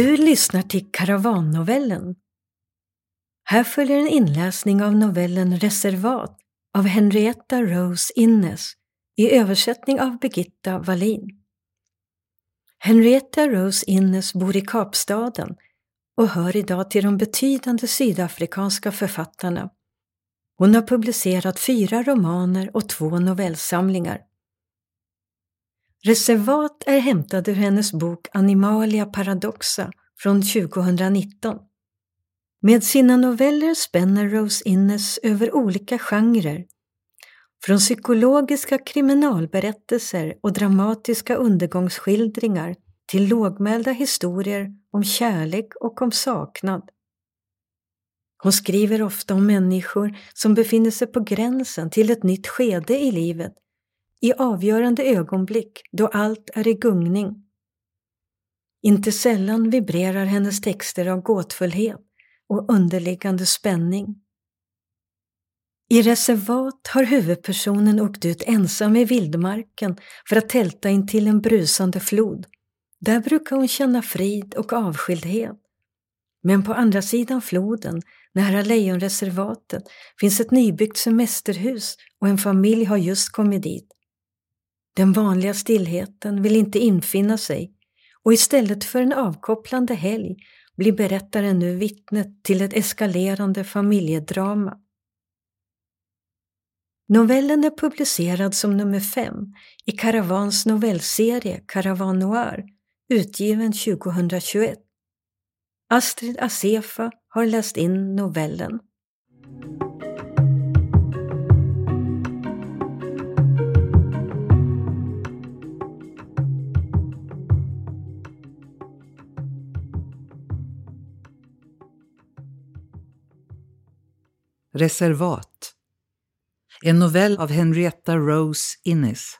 Du lyssnar till Karavannovellen. Här följer en inläsning av novellen Reservat av Henrietta Rose Innes i översättning av Birgitta Wallin. Henrietta Rose Innes bor i Kapstaden och hör idag till de betydande sydafrikanska författarna. Hon har publicerat fyra romaner och två novellsamlingar. Reservat är hämtade ur hennes bok Animalia paradoxa från 2019. Med sina noveller spänner Rose Innes över olika genrer. Från psykologiska kriminalberättelser och dramatiska undergångsskildringar till lågmälda historier om kärlek och om saknad. Hon skriver ofta om människor som befinner sig på gränsen till ett nytt skede i livet i avgörande ögonblick då allt är i gungning. Inte sällan vibrerar hennes texter av gåtfullhet och underliggande spänning. I reservat har huvudpersonen åkt ut ensam i vildmarken för att tälta intill en brusande flod. Där brukar hon känna frid och avskildhet. Men på andra sidan floden, nära lejonreservatet, finns ett nybyggt semesterhus och en familj har just kommit dit. Den vanliga stillheten vill inte infinna sig och istället för en avkopplande helg blir berättaren nu vittnet till ett eskalerande familjedrama. Novellen är publicerad som nummer fem i Caravans novellserie Caravan Noir, utgiven 2021. Astrid Asefa har läst in novellen. Reservat En novell av Henrietta Rose Innes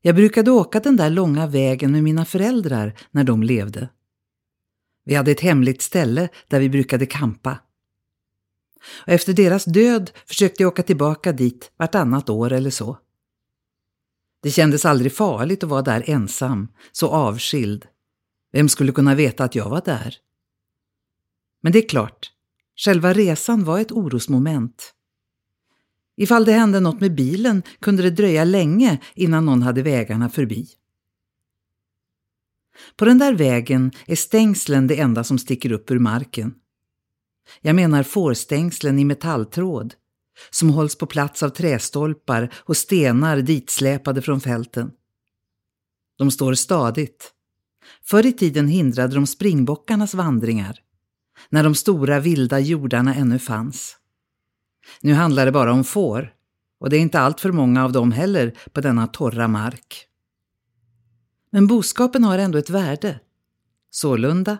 Jag brukade åka den där långa vägen med mina föräldrar när de levde. Vi hade ett hemligt ställe där vi brukade kampa. Och efter deras död försökte jag åka tillbaka dit vartannat år eller så. Det kändes aldrig farligt att vara där ensam, så avskild. Vem skulle kunna veta att jag var där? Men det är klart, Själva resan var ett orosmoment. Ifall det hände något med bilen kunde det dröja länge innan någon hade vägarna förbi. På den där vägen är stängslen det enda som sticker upp ur marken. Jag menar fårstängslen i metalltråd, som hålls på plats av trästolpar och stenar ditsläpade från fälten. De står stadigt. Förr i tiden hindrade de springbockarnas vandringar när de stora vilda jordarna ännu fanns. Nu handlar det bara om får, och det är inte allt för många av dem heller på denna torra mark. Men boskapen har ändå ett värde. Sålunda,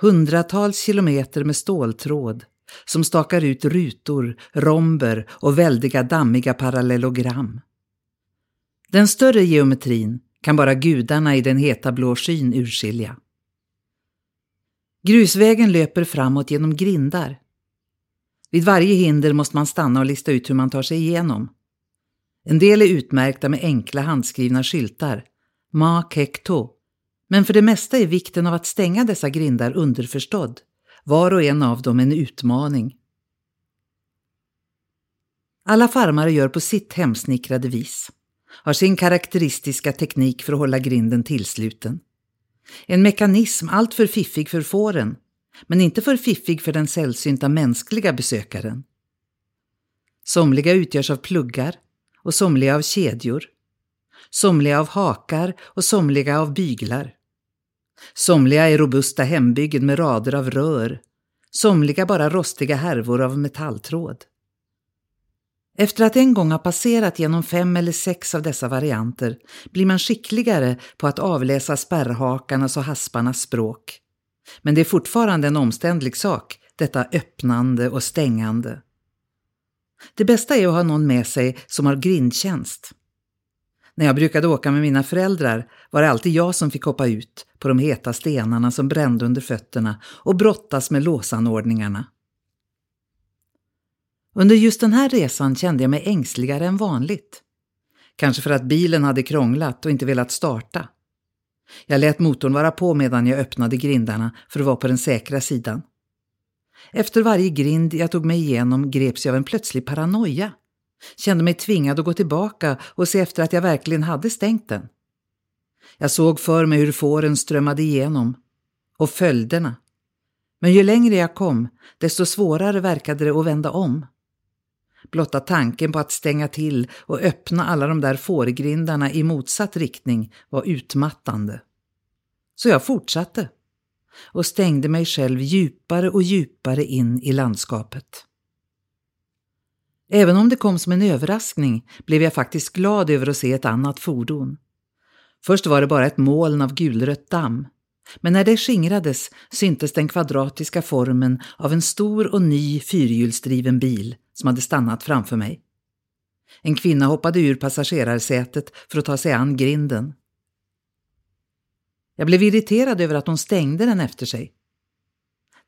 hundratals kilometer med ståltråd som stakar ut rutor, romber och väldiga dammiga parallellogram. Den större geometrin kan bara gudarna i den heta blå skyn urskilja. Grusvägen löper framåt genom grindar. Vid varje hinder måste man stanna och lista ut hur man tar sig igenom. En del är utmärkta med enkla handskrivna skyltar, Ma Kekto, men för det mesta är vikten av att stänga dessa grindar underförstådd. Var och en av dem en utmaning. Alla farmare gör på sitt hemsnickrade vis, har sin karaktäristiska teknik för att hålla grinden tillsluten. En mekanism alltför fiffig för fåren, men inte för fiffig för den sällsynta mänskliga besökaren. Somliga utgörs av pluggar och somliga av kedjor. Somliga av hakar och somliga av byglar. Somliga är robusta hembyggen med rader av rör. Somliga bara rostiga härvor av metalltråd. Efter att en gång ha passerat genom fem eller sex av dessa varianter blir man skickligare på att avläsa spärrhakarnas och hasparnas språk. Men det är fortfarande en omständlig sak, detta öppnande och stängande. Det bästa är att ha någon med sig som har grindtjänst. När jag brukade åka med mina föräldrar var det alltid jag som fick hoppa ut på de heta stenarna som brände under fötterna och brottas med låsanordningarna. Under just den här resan kände jag mig ängsligare än vanligt. Kanske för att bilen hade krånglat och inte velat starta. Jag lät motorn vara på medan jag öppnade grindarna för att vara på den säkra sidan. Efter varje grind jag tog mig igenom greps jag av en plötslig paranoia. Kände mig tvingad att gå tillbaka och se efter att jag verkligen hade stängt den. Jag såg för mig hur fåren strömmade igenom. Och följderna. Men ju längre jag kom, desto svårare verkade det att vända om. Blotta tanken på att stänga till och öppna alla de där fårgrindarna i motsatt riktning var utmattande. Så jag fortsatte och stängde mig själv djupare och djupare in i landskapet. Även om det kom som en överraskning blev jag faktiskt glad över att se ett annat fordon. Först var det bara ett moln av gulrött damm. Men när det skingrades syntes den kvadratiska formen av en stor och ny fyrhjulsdriven bil som hade stannat framför mig. En kvinna hoppade ur passagerarsätet för att ta sig an grinden. Jag blev irriterad över att hon stängde den efter sig.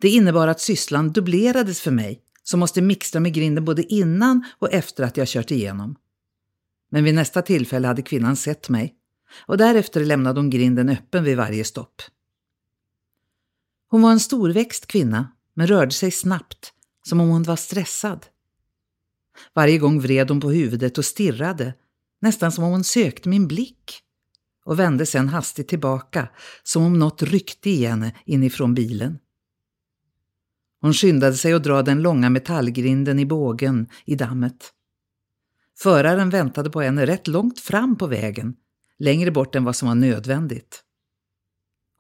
Det innebar att sysslan dubblerades för mig, som måste mixtra med grinden både innan och efter att jag kört igenom. Men vid nästa tillfälle hade kvinnan sett mig och därefter lämnade hon grinden öppen vid varje stopp. Hon var en storväxt kvinna, men rörde sig snabbt, som om hon var stressad. Varje gång vred hon på huvudet och stirrade, nästan som om hon sökte min blick och vände sedan hastigt tillbaka, som om något ryckte i henne inifrån bilen. Hon skyndade sig att dra den långa metallgrinden i bågen i dammet. Föraren väntade på henne rätt långt fram på vägen, längre bort än vad som var nödvändigt.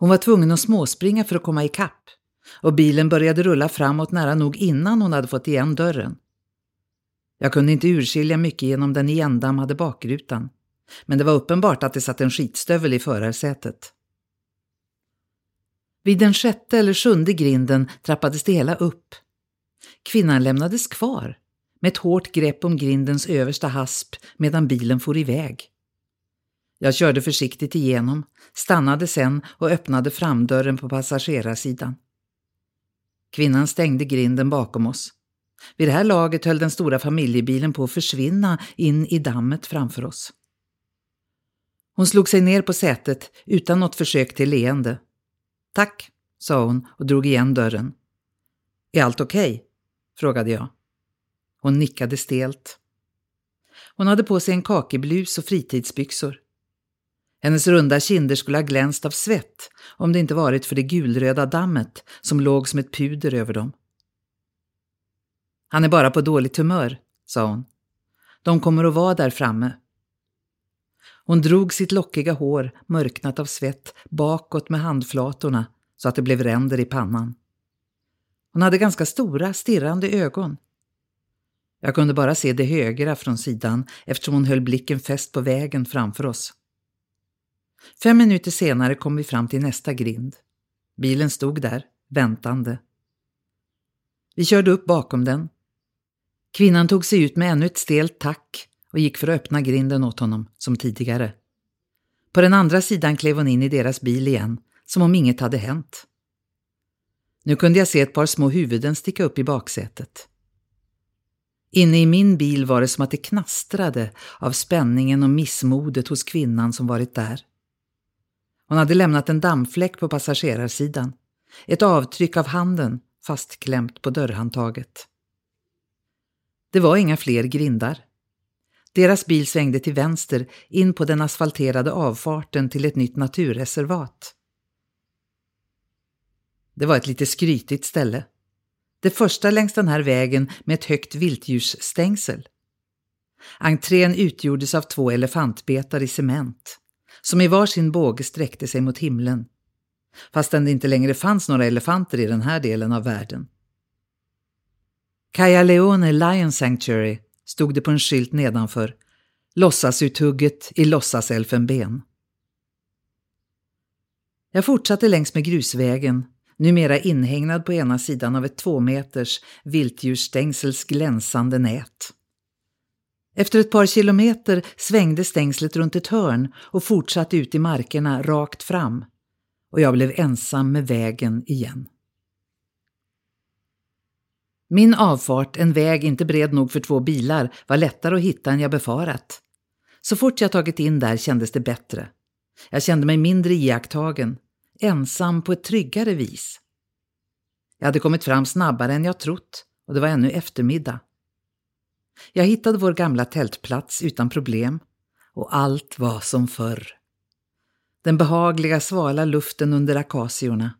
Hon var tvungen att småspringa för att komma ikapp och bilen började rulla framåt nära nog innan hon hade fått igen dörren. Jag kunde inte urskilja mycket genom den igendammade bakrutan, men det var uppenbart att det satt en skitstövel i förarsätet. Vid den sjätte eller sjunde grinden trappades det hela upp. Kvinnan lämnades kvar, med ett hårt grepp om grindens översta hasp medan bilen for iväg. Jag körde försiktigt igenom, stannade sen och öppnade framdörren på passagerarsidan. Kvinnan stängde grinden bakom oss. Vid det här laget höll den stora familjebilen på att försvinna in i dammet framför oss. Hon slog sig ner på sätet utan något försök till leende. Tack, sa hon och drog igen dörren. Är allt okej? Okay? frågade jag. Hon nickade stelt. Hon hade på sig en kakiblus och fritidsbyxor. Hennes runda kinder skulle ha glänst av svett om det inte varit för det gulröda dammet som låg som ett puder över dem. Han är bara på dåligt humör, sa hon. De kommer att vara där framme. Hon drog sitt lockiga hår, mörknat av svett, bakåt med handflatorna så att det blev ränder i pannan. Hon hade ganska stora, stirrande ögon. Jag kunde bara se det högra från sidan eftersom hon höll blicken fäst på vägen framför oss. Fem minuter senare kom vi fram till nästa grind. Bilen stod där, väntande. Vi körde upp bakom den. Kvinnan tog sig ut med ännu ett stelt tack och gick för att öppna grinden åt honom, som tidigare. På den andra sidan klev hon in i deras bil igen, som om inget hade hänt. Nu kunde jag se ett par små huvuden sticka upp i baksätet. Inne i min bil var det som att det knastrade av spänningen och missmodet hos kvinnan som varit där. Hon hade lämnat en dammfläck på passagerarsidan. Ett avtryck av handen fastklämt på dörrhandtaget. Det var inga fler grindar. Deras bil svängde till vänster in på den asfalterade avfarten till ett nytt naturreservat. Det var ett lite skrytigt ställe. Det första längs den här vägen med ett högt viltdjursstängsel. Entrén utgjordes av två elefantbetar i cement som i var sin båge sträckte sig mot himlen, fastän det inte längre fanns några elefanter i den här delen av världen. Caia Leone Lion Sanctuary stod det på en skylt nedanför, låtsasuthugget i låtsaselfenben. Jag fortsatte längs med grusvägen, numera inhägnad på ena sidan av ett två meters viltdjursstängsels glänsande nät. Efter ett par kilometer svängde stängslet runt ett hörn och fortsatte ut i markerna rakt fram. Och jag blev ensam med vägen igen. Min avfart, en väg inte bred nog för två bilar, var lättare att hitta än jag befarat. Så fort jag tagit in där kändes det bättre. Jag kände mig mindre iakttagen, ensam på ett tryggare vis. Jag hade kommit fram snabbare än jag trott och det var ännu eftermiddag. Jag hittade vår gamla tältplats utan problem och allt var som förr. Den behagliga svala luften under akaciorna,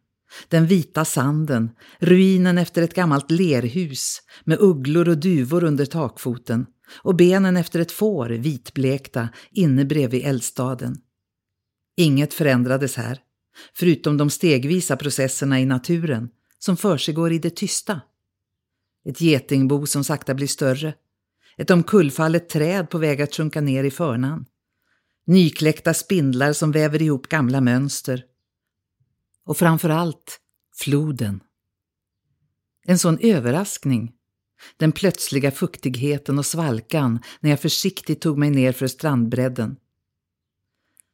den vita sanden, ruinen efter ett gammalt lerhus med ugglor och duvor under takfoten och benen efter ett får vitblekta inne bredvid eldstaden. Inget förändrades här, förutom de stegvisa processerna i naturen som försiggår i det tysta. Ett getingbo som sakta blir större, ett omkullfallet träd på väg att sjunka ner i förnan, nykläckta spindlar som väver ihop gamla mönster. Och framför allt floden. En sån överraskning. Den plötsliga fuktigheten och svalkan när jag försiktigt tog mig ner för strandbredden.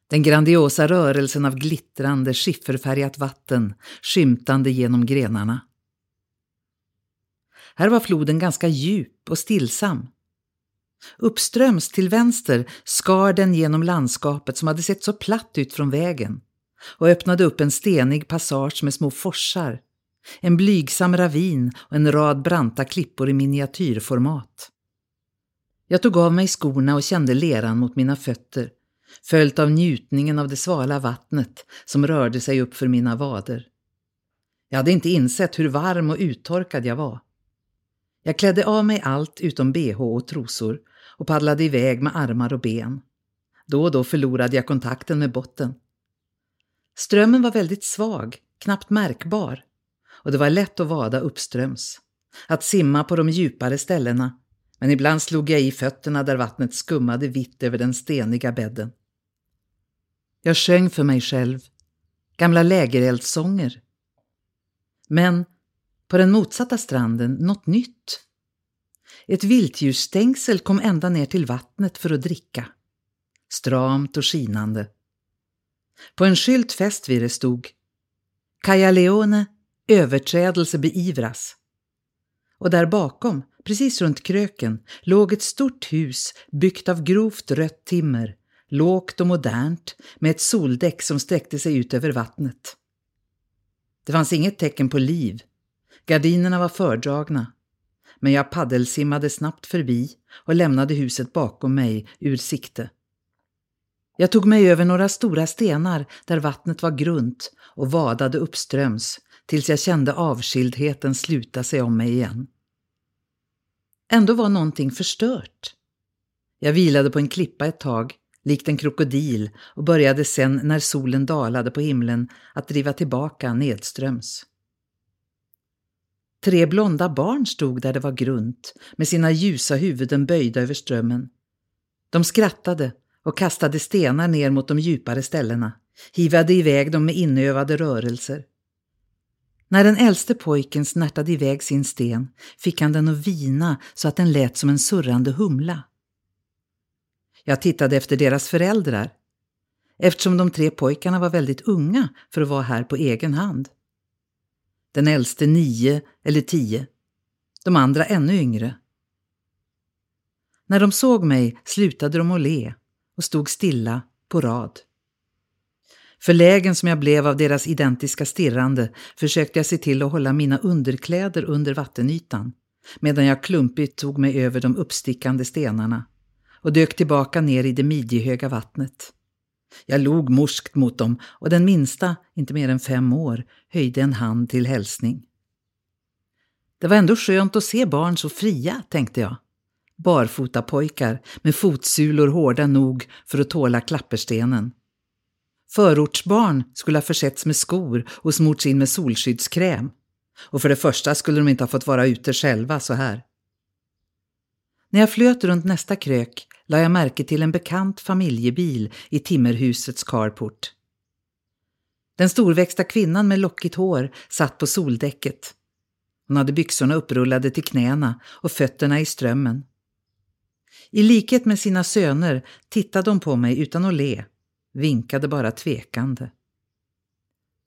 Den grandiosa rörelsen av glittrande, skifferfärgat vatten skymtande genom grenarna. Här var floden ganska djup och stillsam. Uppströms till vänster skar den genom landskapet som hade sett så platt ut från vägen och öppnade upp en stenig passage med små forsar, en blygsam ravin och en rad branta klippor i miniatyrformat. Jag tog av mig skorna och kände leran mot mina fötter, följt av njutningen av det svala vattnet som rörde sig upp för mina vader. Jag hade inte insett hur varm och uttorkad jag var. Jag klädde av mig allt utom bh och trosor och paddlade iväg med armar och ben. Då och då förlorade jag kontakten med botten. Strömmen var väldigt svag, knappt märkbar, och det var lätt att vada uppströms. Att simma på de djupare ställena, men ibland slog jag i fötterna där vattnet skummade vitt över den steniga bädden. Jag sjöng för mig själv, gamla lägereldsånger. Men på den motsatta stranden något nytt. Ett viltdjursstängsel kom ända ner till vattnet för att dricka. Stramt och skinande. På en skylt fäst vid det stod Kaja Leone, överträdelse beivras. Och där bakom, precis runt kröken, låg ett stort hus byggt av grovt rött timmer, lågt och modernt, med ett soldäck som sträckte sig ut över vattnet. Det fanns inget tecken på liv. Gardinerna var fördragna. Men jag paddelsimmade snabbt förbi och lämnade huset bakom mig ur sikte. Jag tog mig över några stora stenar där vattnet var grunt och vadade uppströms tills jag kände avskildheten sluta sig om mig igen. Ändå var någonting förstört. Jag vilade på en klippa ett tag, likt en krokodil och började sen när solen dalade på himlen att driva tillbaka nedströms. Tre blonda barn stod där det var grunt, med sina ljusa huvuden böjda över strömmen. De skrattade och kastade stenar ner mot de djupare ställena, hivade iväg dem med inövade rörelser. När den äldste pojken snärtade iväg sin sten fick han den att vina så att den lät som en surrande humla. Jag tittade efter deras föräldrar, eftersom de tre pojkarna var väldigt unga för att vara här på egen hand. Den äldste nio eller tio, de andra ännu yngre. När de såg mig slutade de att le och stod stilla på rad. Förlägen som jag blev av deras identiska stirrande försökte jag se till att hålla mina underkläder under vattenytan medan jag klumpigt tog mig över de uppstickande stenarna och dök tillbaka ner i det midjehöga vattnet. Jag log morskt mot dem och den minsta, inte mer än fem år, höjde en hand till hälsning. Det var ändå skönt att se barn så fria, tänkte jag. Barfota pojkar med fotsulor hårda nog för att tåla klapperstenen. Förortsbarn skulle ha försetts med skor och smorts in med solskyddskräm. Och för det första skulle de inte ha fått vara ute själva så här. När jag flöt runt nästa krök la jag märke till en bekant familjebil i timmerhusets carport. Den storväxta kvinnan med lockigt hår satt på soldäcket. Hon hade byxorna upprullade till knäna och fötterna i strömmen. I likhet med sina söner tittade hon på mig utan att le, vinkade bara tvekande.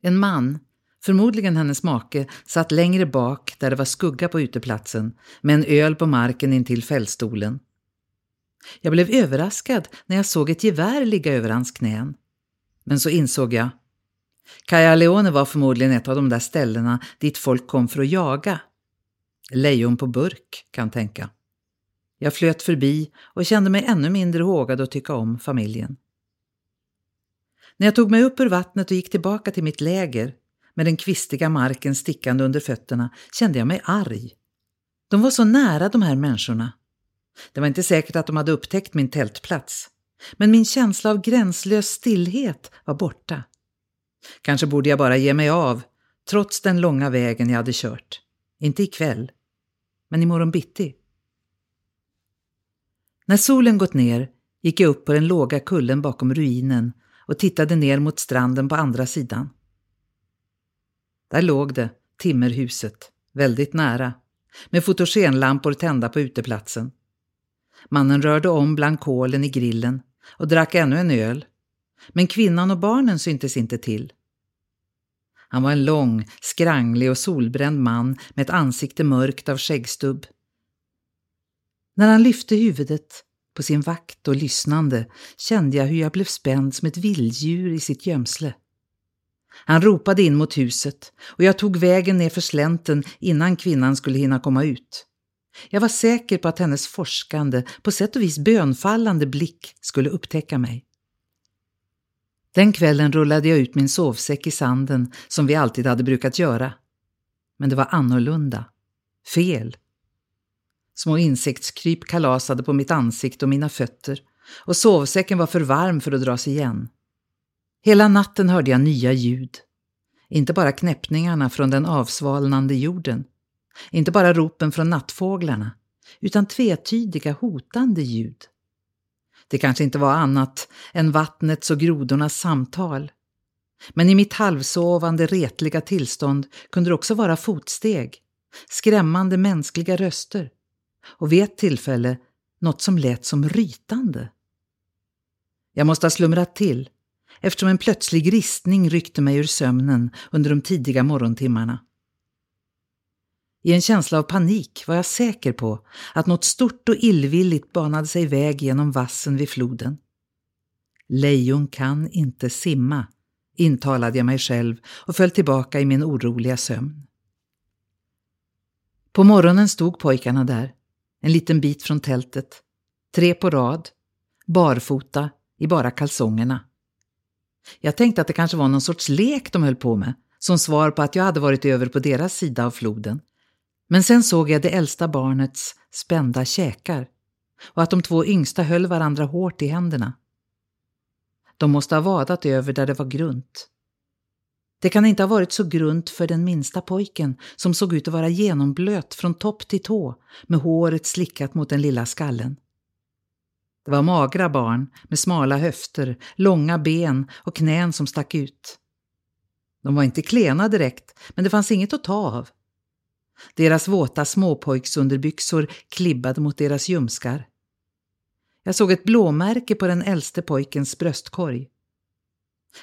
En man, förmodligen hennes make, satt längre bak där det var skugga på uteplatsen med en öl på marken intill fällstolen. Jag blev överraskad när jag såg ett gevär ligga över hans knän. Men så insåg jag. Caia Leone var förmodligen ett av de där ställena dit folk kom för att jaga. Lejon på burk, kan tänka. Jag flöt förbi och kände mig ännu mindre hågad att tycka om familjen. När jag tog mig upp ur vattnet och gick tillbaka till mitt läger med den kvistiga marken stickande under fötterna kände jag mig arg. De var så nära de här människorna. Det var inte säkert att de hade upptäckt min tältplats. Men min känsla av gränslös stillhet var borta. Kanske borde jag bara ge mig av, trots den långa vägen jag hade kört. Inte ikväll, men imorgon bitti. När solen gått ner gick jag upp på den låga kullen bakom ruinen och tittade ner mot stranden på andra sidan. Där låg det, timmerhuset, väldigt nära, med fotogenlampor tända på uteplatsen. Mannen rörde om bland kolen i grillen och drack ännu en öl. Men kvinnan och barnen syntes inte till. Han var en lång, skranglig och solbränd man med ett ansikte mörkt av skäggstubb. När han lyfte huvudet på sin vakt och lyssnande kände jag hur jag blev spänd som ett vilddjur i sitt gömsle. Han ropade in mot huset och jag tog vägen ner för slänten innan kvinnan skulle hinna komma ut. Jag var säker på att hennes forskande, på sätt och vis bönfallande blick skulle upptäcka mig. Den kvällen rullade jag ut min sovsäck i sanden som vi alltid hade brukat göra. Men det var annorlunda. Fel. Små insektskryp kalasade på mitt ansikte och mina fötter och sovsäcken var för varm för att dras igen. Hela natten hörde jag nya ljud. Inte bara knäppningarna från den avsvalnande jorden. Inte bara ropen från nattfåglarna. Utan tvetydiga hotande ljud. Det kanske inte var annat än vattnets och grodornas samtal. Men i mitt halvsovande, retliga tillstånd kunde det också vara fotsteg, skrämmande mänskliga röster och vid ett tillfälle något som lät som rytande. Jag måste ha slumrat till eftersom en plötslig ristning ryckte mig ur sömnen under de tidiga morgontimmarna. I en känsla av panik var jag säker på att något stort och illvilligt banade sig väg genom vassen vid floden. Lejon kan inte simma, intalade jag mig själv och föll tillbaka i min oroliga sömn. På morgonen stod pojkarna där, en liten bit från tältet, tre på rad, barfota i bara kalsongerna. Jag tänkte att det kanske var någon sorts lek de höll på med, som svar på att jag hade varit över på deras sida av floden. Men sen såg jag det äldsta barnets spända käkar och att de två yngsta höll varandra hårt i händerna. De måste ha vadat över där det var grunt. Det kan inte ha varit så grunt för den minsta pojken som såg ut att vara genomblöt från topp till tå med håret slickat mot den lilla skallen. Det var magra barn med smala höfter, långa ben och knän som stack ut. De var inte klena direkt, men det fanns inget att ta av. Deras våta småpojksunderbyxor klibbade mot deras ljumskar. Jag såg ett blåmärke på den äldste pojkens bröstkorg.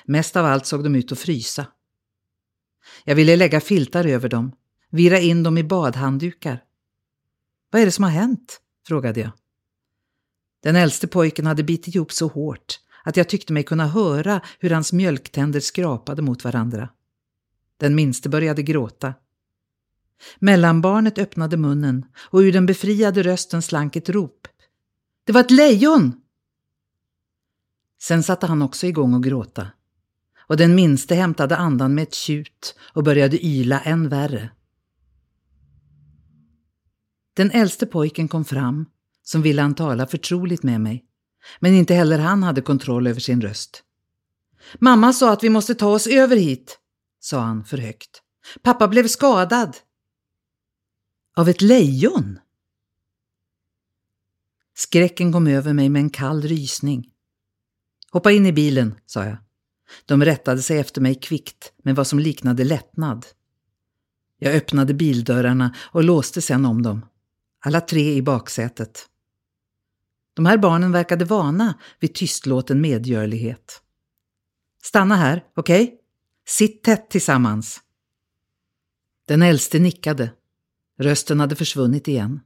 Mest av allt såg de ut att frysa. Jag ville lägga filtar över dem, vira in dem i badhanddukar. Vad är det som har hänt? frågade jag. Den äldste pojken hade bitit ihop så hårt att jag tyckte mig kunna höra hur hans mjölktänder skrapade mot varandra. Den minste började gråta. Mellanbarnet öppnade munnen och ur den befriade rösten slank ett rop. Det var ett lejon! Sen satte han också igång att gråta. Och den minste hämtade andan med ett tjut och började yla än värre. Den äldste pojken kom fram som ville han tala förtroligt med mig. Men inte heller han hade kontroll över sin röst. Mamma sa att vi måste ta oss över hit, sa han för högt. Pappa blev skadad. Av ett lejon? Skräcken kom över mig med en kall rysning. Hoppa in i bilen, sa jag. De rättade sig efter mig kvickt med vad som liknade lättnad. Jag öppnade bildörrarna och låste sedan om dem. Alla tre i baksätet. De här barnen verkade vana vid tystlåten medgörlighet. Stanna här, okej? Okay? Sitt tätt tillsammans. Den äldste nickade. Rösten hade försvunnit igen.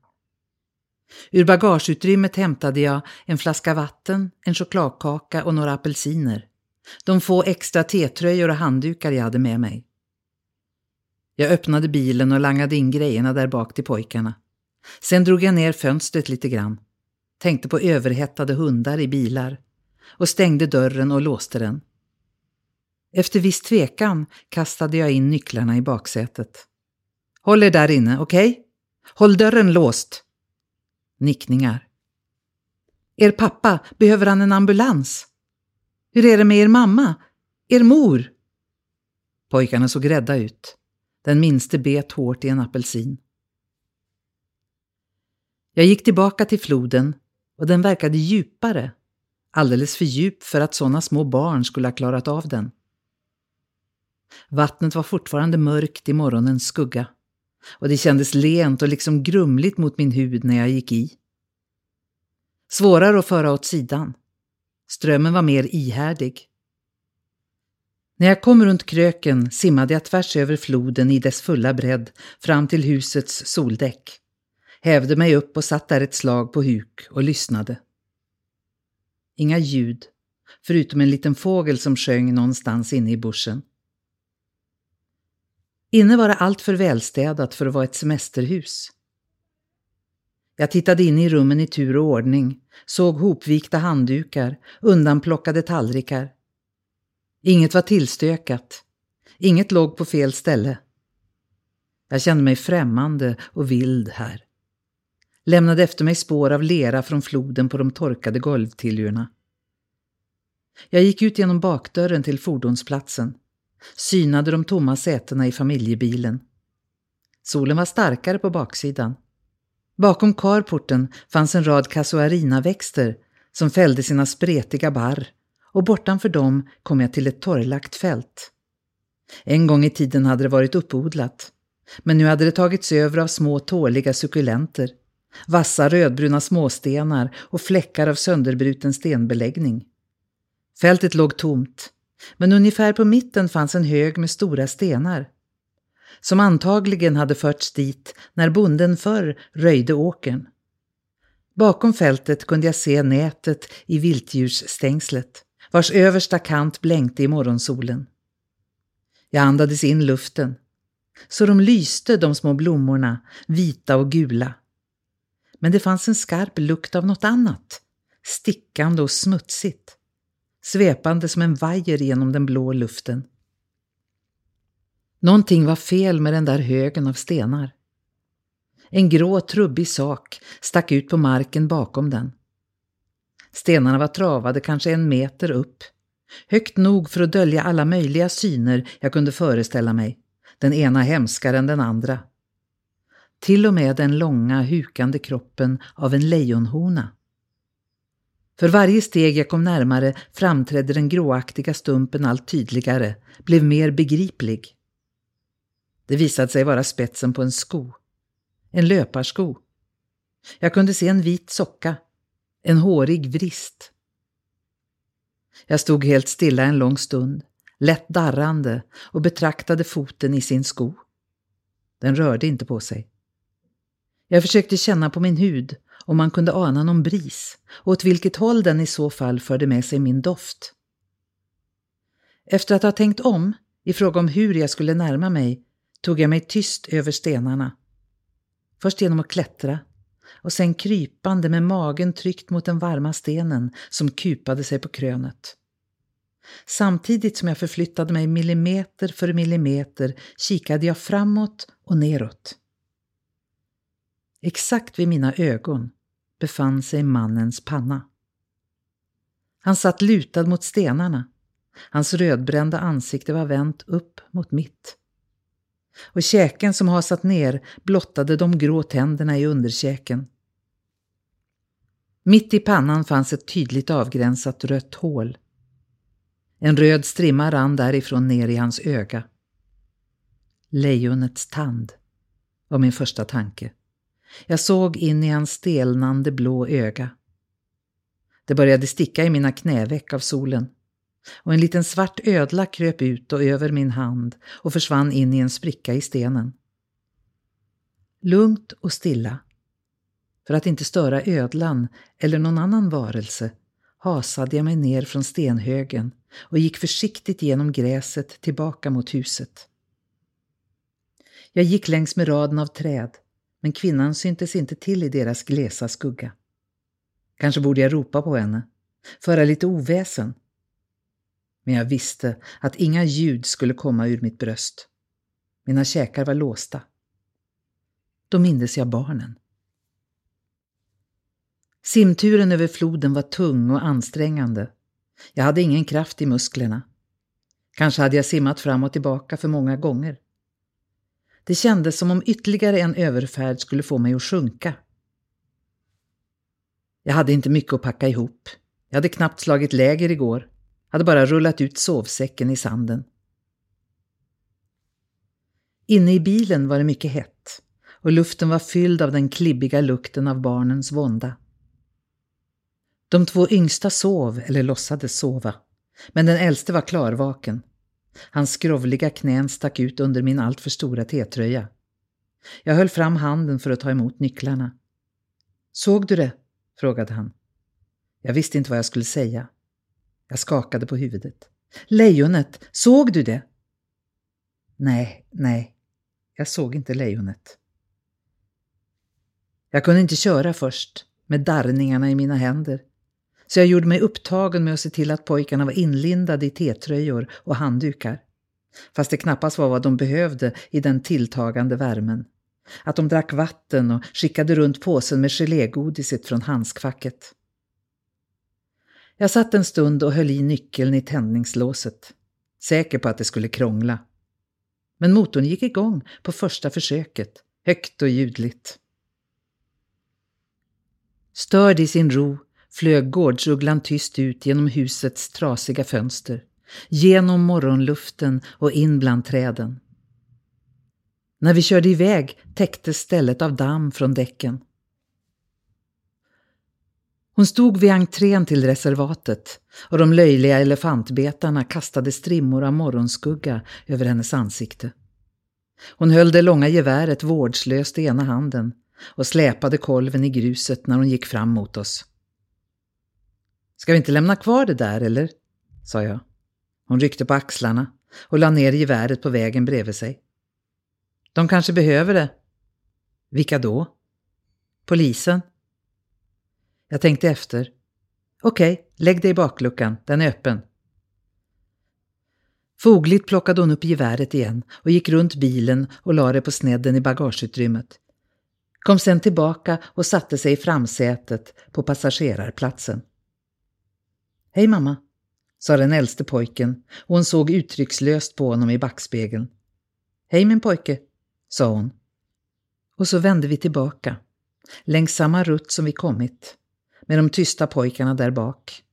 Ur bagageutrymmet hämtade jag en flaska vatten, en chokladkaka och några apelsiner. De få extra T-tröjor och handdukar jag hade med mig. Jag öppnade bilen och langade in grejerna där bak till pojkarna. Sen drog jag ner fönstret lite grann. Tänkte på överhettade hundar i bilar. Och stängde dörren och låste den. Efter viss tvekan kastade jag in nycklarna i baksätet. Håll er där inne, okej? Okay? Håll dörren låst. Nickningar. Er pappa, behöver han en ambulans? Hur är det med er mamma? Er mor? Pojkarna såg rädda ut. Den minste bet hårt i en apelsin. Jag gick tillbaka till floden och den verkade djupare, alldeles för djup för att sådana små barn skulle ha klarat av den. Vattnet var fortfarande mörkt i morgonens skugga och det kändes lent och liksom grumligt mot min hud när jag gick i. Svårare att föra åt sidan. Strömmen var mer ihärdig. När jag kom runt kröken simmade jag tvärs över floden i dess fulla bredd fram till husets soldäck. Hävde mig upp och satt där ett slag på huk och lyssnade. Inga ljud, förutom en liten fågel som sjöng någonstans inne i buschen. Inne var det alltför välstädat för att vara ett semesterhus. Jag tittade in i rummen i tur och ordning, såg hopvikta handdukar, undanplockade tallrikar. Inget var tillstökat. Inget låg på fel ställe. Jag kände mig främmande och vild här. Lämnade efter mig spår av lera från floden på de torkade golvtiljorna. Jag gick ut genom bakdörren till fordonsplatsen. Synade de tomma sätena i familjebilen. Solen var starkare på baksidan. Bakom carporten fanns en rad casuarinaväxter som fällde sina spretiga barr och bortanför dem kom jag till ett torrlagt fält. En gång i tiden hade det varit uppodlat, men nu hade det tagits över av små tåliga sukulenter, vassa rödbruna småstenar och fläckar av sönderbruten stenbeläggning. Fältet låg tomt, men ungefär på mitten fanns en hög med stora stenar som antagligen hade förts dit när bonden förr röjde åkern. Bakom fältet kunde jag se nätet i viltdjursstängslet, vars översta kant blänkte i morgonsolen. Jag andades in luften. Så de lyste, de små blommorna, vita och gula. Men det fanns en skarp lukt av något annat, stickande och smutsigt, svepande som en vajer genom den blå luften. Någonting var fel med den där högen av stenar. En grå trubbig sak stack ut på marken bakom den. Stenarna var travade kanske en meter upp. Högt nog för att dölja alla möjliga syner jag kunde föreställa mig. Den ena hemskare än den andra. Till och med den långa, hukande kroppen av en lejonhona. För varje steg jag kom närmare framträdde den gråaktiga stumpen allt tydligare, blev mer begriplig. Det visade sig vara spetsen på en sko. En löparsko. Jag kunde se en vit socka. En hårig vrist. Jag stod helt stilla en lång stund, lätt darrande och betraktade foten i sin sko. Den rörde inte på sig. Jag försökte känna på min hud om man kunde ana någon bris och åt vilket håll den i så fall förde med sig min doft. Efter att ha tänkt om i fråga om hur jag skulle närma mig tog jag mig tyst över stenarna. Först genom att klättra och sen krypande med magen tryckt mot den varma stenen som kupade sig på krönet. Samtidigt som jag förflyttade mig millimeter för millimeter kikade jag framåt och neråt. Exakt vid mina ögon befann sig mannens panna. Han satt lutad mot stenarna. Hans rödbrända ansikte var vänt upp mot mitt och käken som hasat ner blottade de grå tänderna i underkäken. Mitt i pannan fanns ett tydligt avgränsat rött hål. En röd strimma rann därifrån ner i hans öga. Lejonets tand var min första tanke. Jag såg in i hans stelnande blå öga. Det började sticka i mina knäveck av solen och en liten svart ödla kröp ut och över min hand och försvann in i en spricka i stenen. Lugnt och stilla, för att inte störa ödlan eller någon annan varelse, hasade jag mig ner från stenhögen och gick försiktigt genom gräset tillbaka mot huset. Jag gick längs med raden av träd, men kvinnan syntes inte till i deras glesa skugga. Kanske borde jag ropa på henne, föra lite oväsen. Men jag visste att inga ljud skulle komma ur mitt bröst. Mina käkar var låsta. Då mindes jag barnen. Simturen över floden var tung och ansträngande. Jag hade ingen kraft i musklerna. Kanske hade jag simmat fram och tillbaka för många gånger. Det kändes som om ytterligare en överfärd skulle få mig att sjunka. Jag hade inte mycket att packa ihop. Jag hade knappt slagit läger igår. Hade bara rullat ut sovsäcken i sanden. Inne i bilen var det mycket hett och luften var fylld av den klibbiga lukten av barnens vånda. De två yngsta sov, eller låtsades sova, men den äldste var klarvaken. Hans skrovliga knän stack ut under min alltför stora T-tröja. Jag höll fram handen för att ta emot nycklarna. Såg du det? frågade han. Jag visste inte vad jag skulle säga. Jag skakade på huvudet. Lejonet, såg du det? Nej, nej, jag såg inte lejonet. Jag kunde inte köra först, med darrningarna i mina händer. Så jag gjorde mig upptagen med att se till att pojkarna var inlindade i tetröjor och handdukar. Fast det knappast var vad de behövde i den tilltagande värmen. Att de drack vatten och skickade runt påsen med gelégodiset från handskfacket. Jag satt en stund och höll i nyckeln i tändningslåset. Säker på att det skulle krångla. Men motorn gick igång på första försöket, högt och ljudligt. Störd i sin ro flög gårdsugglan tyst ut genom husets trasiga fönster, genom morgonluften och in bland träden. När vi körde iväg täcktes stället av damm från däcken. Hon stod vid entrén till reservatet och de löjliga elefantbetarna kastade strimmor av morgonskugga över hennes ansikte. Hon höll det långa geväret vårdslöst i ena handen och släpade kolven i gruset när hon gick fram mot oss. Ska vi inte lämna kvar det där, eller? sa jag. Hon ryckte på axlarna och la ner geväret på vägen bredvid sig. De kanske behöver det. Vilka då? Polisen? Jag tänkte efter. Okej, okay, lägg dig i bakluckan, den är öppen. Fogligt plockade hon upp geväret igen och gick runt bilen och la det på snedden i bagageutrymmet. Kom sen tillbaka och satte sig i framsätet på passagerarplatsen. Hej mamma, sa den äldste pojken och hon såg uttryckslöst på honom i backspegeln. Hej min pojke, sa hon. Och så vände vi tillbaka, längs samma rutt som vi kommit, med de tysta pojkarna där bak.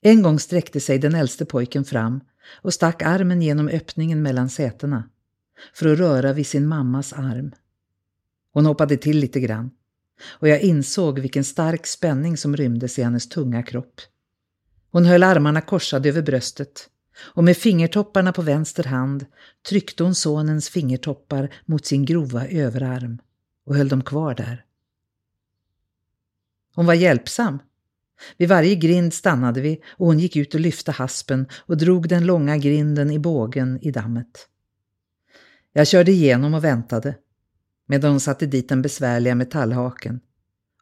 En gång sträckte sig den äldste pojken fram och stack armen genom öppningen mellan sätena för att röra vid sin mammas arm. Hon hoppade till lite grann och jag insåg vilken stark spänning som rymdes i hennes tunga kropp. Hon höll armarna korsade över bröstet och med fingertopparna på vänster hand tryckte hon sonens fingertoppar mot sin grova överarm och höll dem kvar där. Hon var hjälpsam. Vid varje grind stannade vi och hon gick ut och lyfte haspen och drog den långa grinden i bågen i dammet. Jag körde igenom och väntade medan hon satte dit den besvärliga metallhaken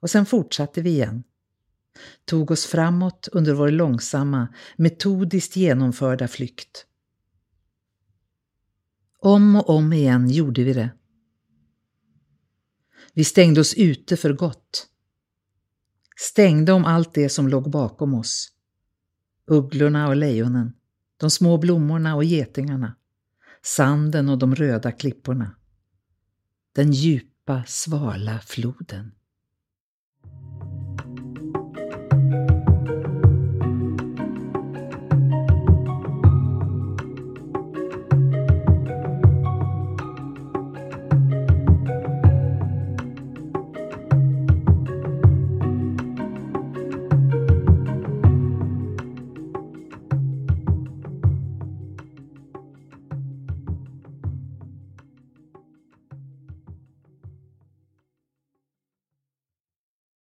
och sen fortsatte vi igen tog oss framåt under vår långsamma, metodiskt genomförda flykt. Om och om igen gjorde vi det. Vi stängde oss ute för gott. Stängde om allt det som låg bakom oss. Ugglorna och lejonen, de små blommorna och getingarna, sanden och de röda klipporna. Den djupa, svala floden.